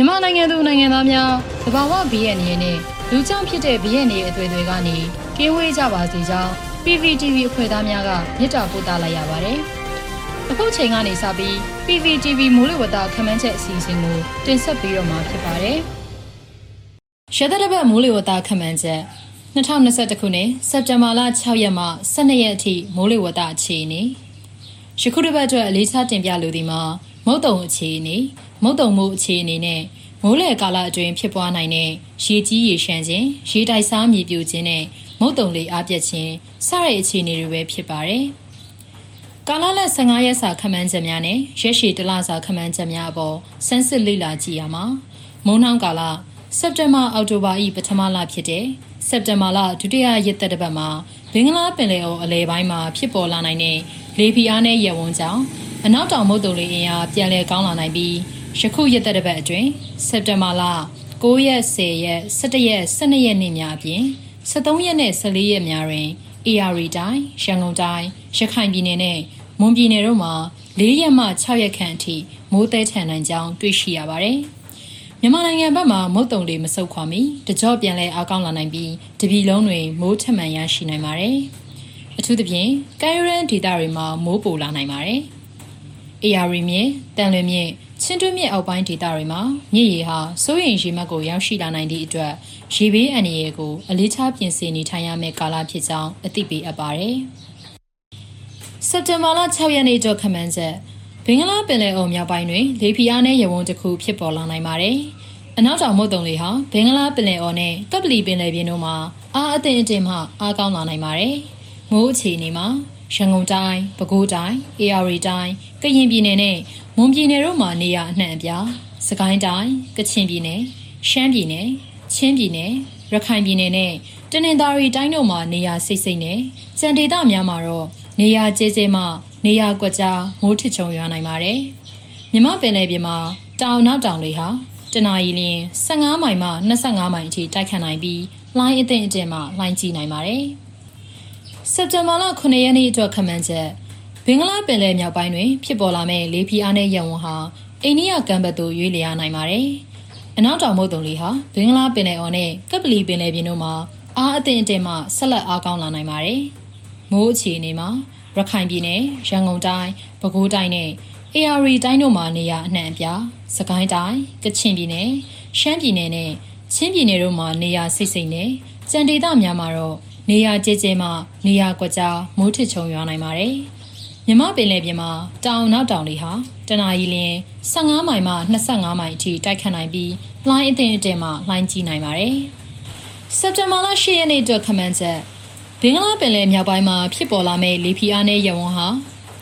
မြန်မာနိုင်ငံသူနိုင်ငံသားများသဘာဝဘီရဲ့အနေနဲ့လူကြောင့်ဖြစ်တဲ့ဘီရဲ့နေအသွေးတွေကနေကင်းဝေးကြပါစေကြောင်း PVTV အဖွဲ့သားများကမြစ်တာပို့သလိုက်ရပါတယ်။အခုချိန်ကနေစပြီး PVTV မိုးလေဝသခန့်မှန်းချက်အစီအစဉ်ကိုတင်ဆက်ပေးတော့မှာဖြစ်ပါတယ်။ရသက်တပတ်မိုးလေဝသခန့်မှန်းချက်2021ခုနှစ်စက်တင်ဘာလ6ရက်မှ12ရက်အထိမိုးလေဝသအခြေအနေယခုတစ်ပတ်အတွက်အလေးထားတင်ပြလိုသည်မှာမုတ်တုံအခြေအနေ မုတ်တုံမှုအခြေအနေနဲ့မိုးလေကာလအတွင်းဖြစ်ပွားနိုင်တဲ့ရေကြီးရေရှမ်းခြင်းရေတိုက်စားမြေပြိုခြင်းနဲ့မုတ်တုံလေးအားပြတ်ခြင်းစတဲ့အခြေအနေတွေပဲဖြစ်ပါတယ်။ကာလလက်15ရက်စာခန့်မှန်းချက်များနဲ့ရက်ရှည်တလစာခန့်မှန်းချက်များအပေါ်စမ်းစစ်လေ့လာကြည့်ရမှာမုံနှောင်းကာလစက်တင်ဘာအောက်တိုဘာ၏ပထမလဖြစ်တဲ့စက်တင်ဘာလဒုတိယရက်သက်တစ်ပတ်မှာဘင်္ဂလားပင်လယ်အော်အလဲပိုင်းမှာဖြစ်ပေါ်လာနိုင်တဲ့လေပြင်းအားနဲ့ရေဝန်းကြောင့်အနောက်တောင်မုတ်တုံလေးအင်အားပြန်လည်ကောင်းလာနိုင်ပြီး ယခုရက်သက်တစ်ပတ်အတွင်းစက်တင်ဘာလ9ရက်10ရက်17ရက်12ရက်နေ့များအပြင်73ရက်နဲ့14ရက်များတွင် AR တိုင်းရန်ကုန်တိုင်းရခိုင်ပြည်နယ်နဲ့မွန်ပြည်နယ်တို့မှာ၄ရက်မှ6ရက်ခန့်အထိမိုးသည်ထန်နိုင်ကြောင်းတွေ့ရှိရပါတယ်။မြန်မာနိုင်ငံဘက်မှာမုတ်တုံတွေမဆုတ်ခွာမီတကြော့ပြန်လဲအားကောင်းလာနိုင်ပြီးတပြည်လုံးတွင်မိုးထမှန်ရရှိနိုင်ပါတယ်။အထူးသဖြင့်ကဲရန်ဒေတာတွေမှာမိုးပိုလာနိုင်ပါတယ်။ AR မြင့်တန်လွင်မြင့် ချင်းတွင်းမြစ်အောက်ပိုင်းဒေသတွေမှာမြစ်ရေဟာစိုးရိမ်ရေမှတ်ကိုရောက်ရှိလာနိုင်သည့်အတွက်ရေဘေးအန္တရာယ်ကိုအလေးထားပြင်ဆင်နေထိုင်ရမယ့်ကာလဖြစ်ကြောင်းအသိပေးအပ်ပါတယ်။စက်တင်ဘာလ6ရက်နေ့တော့ခမန်းချက်ဘင်္ဂလားပင်လယ်အော်မြောက်ပိုင်းတွင်လေပြင်းအားနည်းရဝန်းတစ်ခုဖြစ်ပေါ်လာနိုင်ပါတယ်။အနောက်တောင်မုတ်တုံလေဟာဘင်္ဂလားပင်လယ်အော်နဲ့ကပလီပင်လယ်ပြင်တို့မှာအားအသင့်အတင်မှအားကောင်းလာနိုင်ပါတယ်။မိုးအခြေအနေမှာ ရန်ကုန်တိုင်း၊ပဲခူးတိုင်း၊အေရဝတီတိုင်း၊ကရင်ပြည်နယ်နဲ့မွန်ပြည်နယ်တို့မှာနေရအနှံ့အပြား၊စကိုင်းတိုင်း၊ကချင်ပြည်နယ်၊ရှမ်းပြည်နယ်၊ချင်းပြည်နယ်၊ရခိုင်ပြည်နယ်နဲ့တနင်္သာရီတိုင်းတို့မှာနေရစိတ်စိတ်နဲ့စံဒေသများမှာတော့နေရကျဲကျဲမှနေရကွက်ကြားမိုးထစ်ချုံရွာနိုင်ပါတယ်။မြမပင်လယ်ပြင်မှာတောင်နောက်တောင်တွေဟာတနအီလရင်15မိုင်မှ25မိုင်အထိတိုက်ခတ်နိုင်ပြီးလိုင်းအသင့်အတင်မှလိုင်းကြီးနိုင်ပါတယ်။ စက်တင်ဘာလ9ရက်နေ့အတွက်ခန့်မှန်းချက်ဘင်္ဂလားပင်လယ်မြောက်ပိုင်းတွင် ဖြစ်ပေါ်လာမယ့်လေပြင်းအားနဲ့ရဝန်းဟာအိန္ဒိယကမ်းဘက်သို့ရွေ့လျားနိုင်ပါတယ်။အနောက်တောင်မုတ်တုံလေးဟာဘင်္ဂလားပင်လယ်အော်နဲ့ကပလီပင်လယ်ပြင်တို့မှာအားအသင့်အတင်မှဆက်လက်အားကောင်းလာနိုင်ပါတယ်။မိုးအခြေအနေမှာရခိုင်ပြည်နယ်ရန်ကုန်တိုင်းပဲခူးတိုင်းနဲ့ AR တိုင်းတို့မှာနေရအနှံ့အပြားစကိုင်းတိုင်းကချင်ပြည်နယ်ရှမ်းပြည်နယ်နဲ့ချင်းပြည်နယ်တို့မှာနေရစိတ်စိတ်နဲ့ကြံဒေသများမှာတော့ နေရာကျဲကျဲမှနေရာကွက်ကြားမိုးထစ်ချုံရွာနိုင်ပါတယ်။မြမပင်လယ်ပြင်မှာတောင်နောက်တောင်တွေဟာတနအီလရင်15မိုင်မှ25မိုင်အထိတိုက်ခတ်နိုင်ပြီးလှိုင်းအထင်အတင်မှလှိုင်းကြီးနိုင်ပါတယ်။စက်တင်ဘာလ10ရက်နေ့အတွက်ခမန်းချက်ဘင်္ဂလားပင်လယ်မြောက်ပိုင်းမှာဖြစ်ပေါ်လာမယ့်လေပြင်းအားနဲ့ရဝန်းဟာ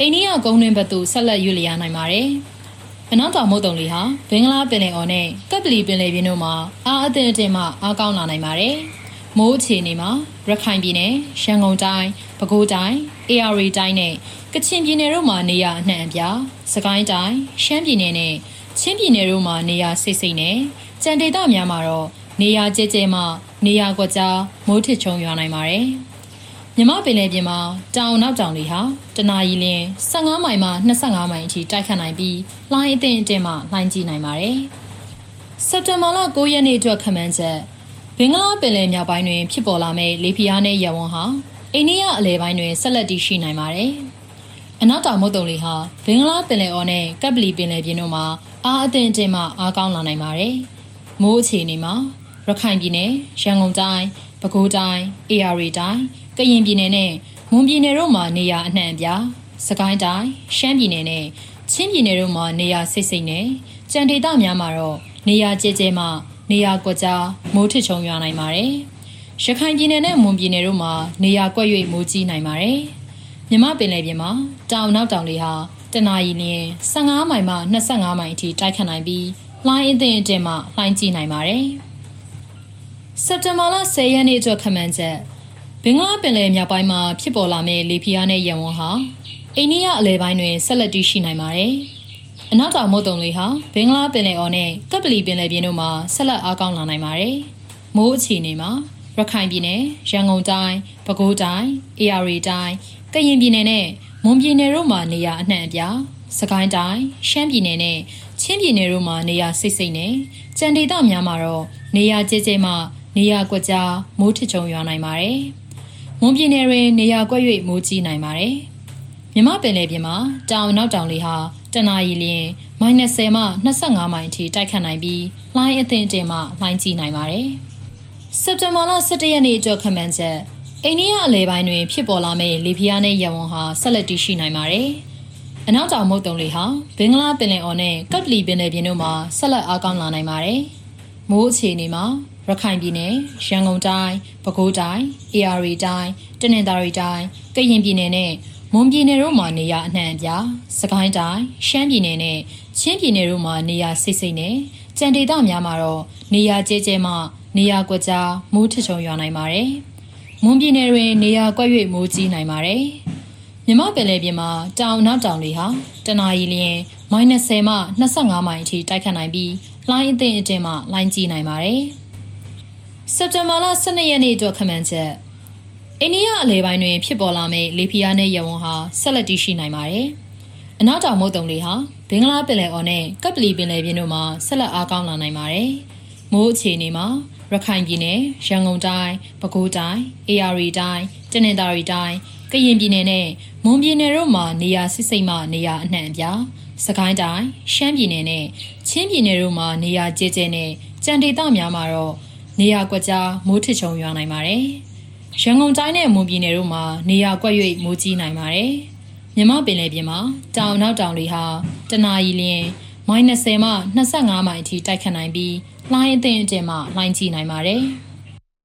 အိန္ဒိယကုန်းတွင်ဘက်သို့ဆက်လက်ရွေ့လျားနိုင်ပါတယ်။အနောက်တောင်မုတ်တုံလေးဟာဘင်္ဂလားပင်လယ်အော်နဲ့ကပ်ပလီပင်လယ်ပြင်တို့မှာအားအသင့်အတင်မှအားကောင်းလာနိုင်ပါတယ်။ မိုးအခြေအနေမှာရခိုင်ပြည်နယ်ရန်ကုန်တိုင်းပဲခူးတိုင်းအေရရီတိုင်းနဲ့ကချင်ပြည်နယ်တို့မှာနေရအနှံ့အပြားစကိုင်းတိုင်းရှမ်းပြည်နယ်နဲ့ချင်းပြည်နယ်တို့မှာနေရစိတ်စိတ်နဲ့ကြံဒေသများမှာတော့နေရကျဲကျဲမှနေရကွက်ကြားမိုးထစ်ချုံရွာနိုင်ပါတယ်မြမပင်လယ်ပြင်မှာတောင်နောက်တောင်တွေဟာတနအီလ15မိုင်မှ25မိုင်အထိတိုက်ခတ်နိုင်ပြီးလှိုင်းအထင်အတင်မှလှိုင်းကြီးနိုင်ပါတယ်စက်တင်ဘာလ9ရက်နေ့အတွက်ခန့်မှန်းချက် ဘင်္ဂလားပင်လယ်မြောက်ပိုင်းတွင် ဖြစ်ပေါ်လာမယ့်လေပြင်းအားနဲ့ရဝန်းဟာအိန္ဒိယအလယ်ပိုင်းတွင်ဆက်လက်တည်ရှိနိုင်ပါတယ်။အနောက်တောင်မုတ်တုံလေဟာဘင်္ဂလားပင်လယ်အော်နဲ့ကပ်ပလီပင်လယ်ပြင်တို့မှာအားအသင့်အတင်မှအားကောင်းလာနိုင်ပါတယ်။မိုးအခြေအနေမှာရခိုင်ပြည်နယ်၊ရန်ကုန်တိုင်း၊ပဲခူးတိုင်း၊အေရရီတိုင်း၊ကရင်ပြည်နယ်နဲ့မွန်ပြည်နယ်တို့မှာနေရာအနှံ့အပြား၊စကိုင်းတိုင်း၊ရှမ်းပြည်နယ်နဲ့ချင်းပြည်နယ်တို့မှာနေရာစိတ်စိတ်နဲ့ကြံဒေသများမှာတော့နေရာကျဲကျဲမှ နေရာကွက်ကြားမိုးထစ်ချုံရွာနိုင်ပါတယ်။ရခိုင်ပြည်နယ်နဲ့မွန်ပြည်နယ်တို့မှာနေရာကွက်၍မိုးကြီးနိုင်ပါတယ်။မြမပင်လယ်ပြင်မှာတောင်နောက်တောင်လေဟာတနအီလရင်15မိုင်မှ25မိုင်အထိတိုက်ခတ်နိုင်ပြီးလှိုင်းအသင့်အတင်မှလှိုင်းကြီးနိုင်ပါတယ်။စက်တင်ဘာလ10ရက်နေ့အတွက်ခန့်မှန်းချက်ဘင်္ဂလားပင်လယ်မြောက်ပိုင်းမှာဖြစ်ပေါ်လာမယ့်လေပြင်းအားနဲ့ရဝန်းဟာအိန္ဒိယအလယ်ပိုင်းတွင်ဆက်လက်တည်ရှိနိုင်ပါတယ်။ အနောက်တောင်မုတ်တုံလေးဟာဘင်္ဂလားပင်လယ်အော်နဲ့ကပ်ပလီပင်လယ်ပြင်တို့မှာဆက်လက်အားကောင်းလာနိုင်ပါတယ်။မိုးအခြေအနေမှာရခိုင်ပြည်နယ်၊ရန်ကုန်တိုင်း၊ပဲခူးတိုင်း၊အေရရီတိုင်း၊ကရင်ပြည်နယ်နဲ့မွန်ပြည်နယ်တို့မှာနေရာအနှံ့အပြား၊စကိုင်းတိုင်း၊ရှမ်းပြည်နယ်နဲ့ချင်းပြည်နယ်တို့မှာနေရာစိတ်စိတ်နဲ့ကြံဒေသများမှာတော့နေရာကျဲကျဲမှနေရာကွက်ကြားမိုးထချုံရွာနိုင်ပါတယ်။မွန်ပြည်နယ်တွင်နေရာကွက်၍မိုးကြီးနိုင်ပါတယ်။မြမပင်လယ်ပြင်မှာတောင်နောက်တောင်လေဟာ တနအီလျင်မိုင်20မှ25မိုင်အထိတိုက်ခတ်နိုင်ပြီးလှိုင်းအသင့်တင်မှလှိုင်းကြီးနိုင်ပါတယ်။စက်တင်ဘာလ17ရက်နေ့အတွက်ခန့်မှန်းချက်အိန္ဒိယအလဲပိုင်းတွင် ဖြစ်ပေါ်လာမယ့်လေပြင်းနဲ့ရဝန်းဟာဆက်လက်တည်ရှိနိုင်ပါတယ်။အနောက်တောင်မုတ်တုံလေဟာဘင်္ဂလားပင်လယ်အော်နဲ့ကပ်ပလီပင်လယ်ပြင်တို့မှာဆက်လက်အားကောင်းလာနိုင်ပါတယ်။မိုးအခြေအနေမှာရခိုင်ပြည်နယ်ရန်ကုန်တိုင်းပဲခူးတိုင်း AR တိုင်းတနင်္သာရီတိုင်းကရင်ပြည်နယ်နဲ့ မွန်ပြည်နယ်တို့မှာနေရာအနှံ့အပြားစကိုင်းတိုင်းရှမ်းပြည်နယ်နဲ့ချင်းပြည်နယ်တို့မှာနေရာစိတ်စိတ်နဲ့ကြံဒေသများမှာတော့နေရာကျဲကျဲမှနေရာကွက်ကြားမိုးထချုံရွာနိုင်ပါတယ်။မွန်ပြည်နယ်တွင်နေရာကွက်၍မိုးကြီးနိုင်ပါတယ်။မြမပင်လယ်ပြင်မှာတောင်နောက်တောင်လေဟာတနအီလျင် -30 မှ25မိုင်အထိတိုက်ခတ်နိုင်ပြီးလှိုင်းအသင့်အတင်မှလှိုင်းကြီးနိုင်ပါတယ်။စက်တင်ဘာလ12ရက်နေ့အတွက်ခန့်မှန်းချက် အိန္ဒိယအလဲပိုင်းတွင်ဖြစ်ပေါ်လာမယ့်လေဖိအားနဲ့ရဝန်းဟာဆက်လက်တည်ရှိနိုင်ပါတယ်။အနောက်တောင်မုတ်တုံလေဟာဘင်္ဂလားပင်လယ်အော်နဲ့ကပ်ပလီပင်လယ်ပြင်တို့မှာဆက်လက်အားကောင်းလာနိုင်ပါတယ်။မိုးအခြေအနေမှာရခိုင်ပြည်နယ်ရန်ကုန်တိုင်းပဲခူးတိုင်း AR တိုင်းတနင်္သာရီတိုင်းကရင်ပြည်နယ်နဲ့မွန်ပြည်နယ်တို့မှာနေရာစစ်စိတ်မှနေရာအနှံ့အပြားစကိုင်းတိုင်းရှမ်းပြည်နယ်နဲ့ချင်းပြည်နယ်တို့မှာနေရာကျဲကျဲနဲ့ကြံဒေသများမှာတော့နေရာကွက်ကြားမိုးထချုံရွာနိုင်ပါတယ်။ ရန်ကုန်တိုင်းနဲ့မွန်ပြည်နယ်တို့မှာနေရာကွက်၍မိုးကြီးနိုင်ပါတယ်။မြမပင်လယ်ပြင်မှာတောင်နောက်တောင်လေဟာတနအီလျင် -30 မှ25မိုင်အထိတိုက်ခတ်နိုင်ပြီးလှိုင်းအသင့်အတင်မှလှိုင်းကြီးနိုင်ပါတယ်။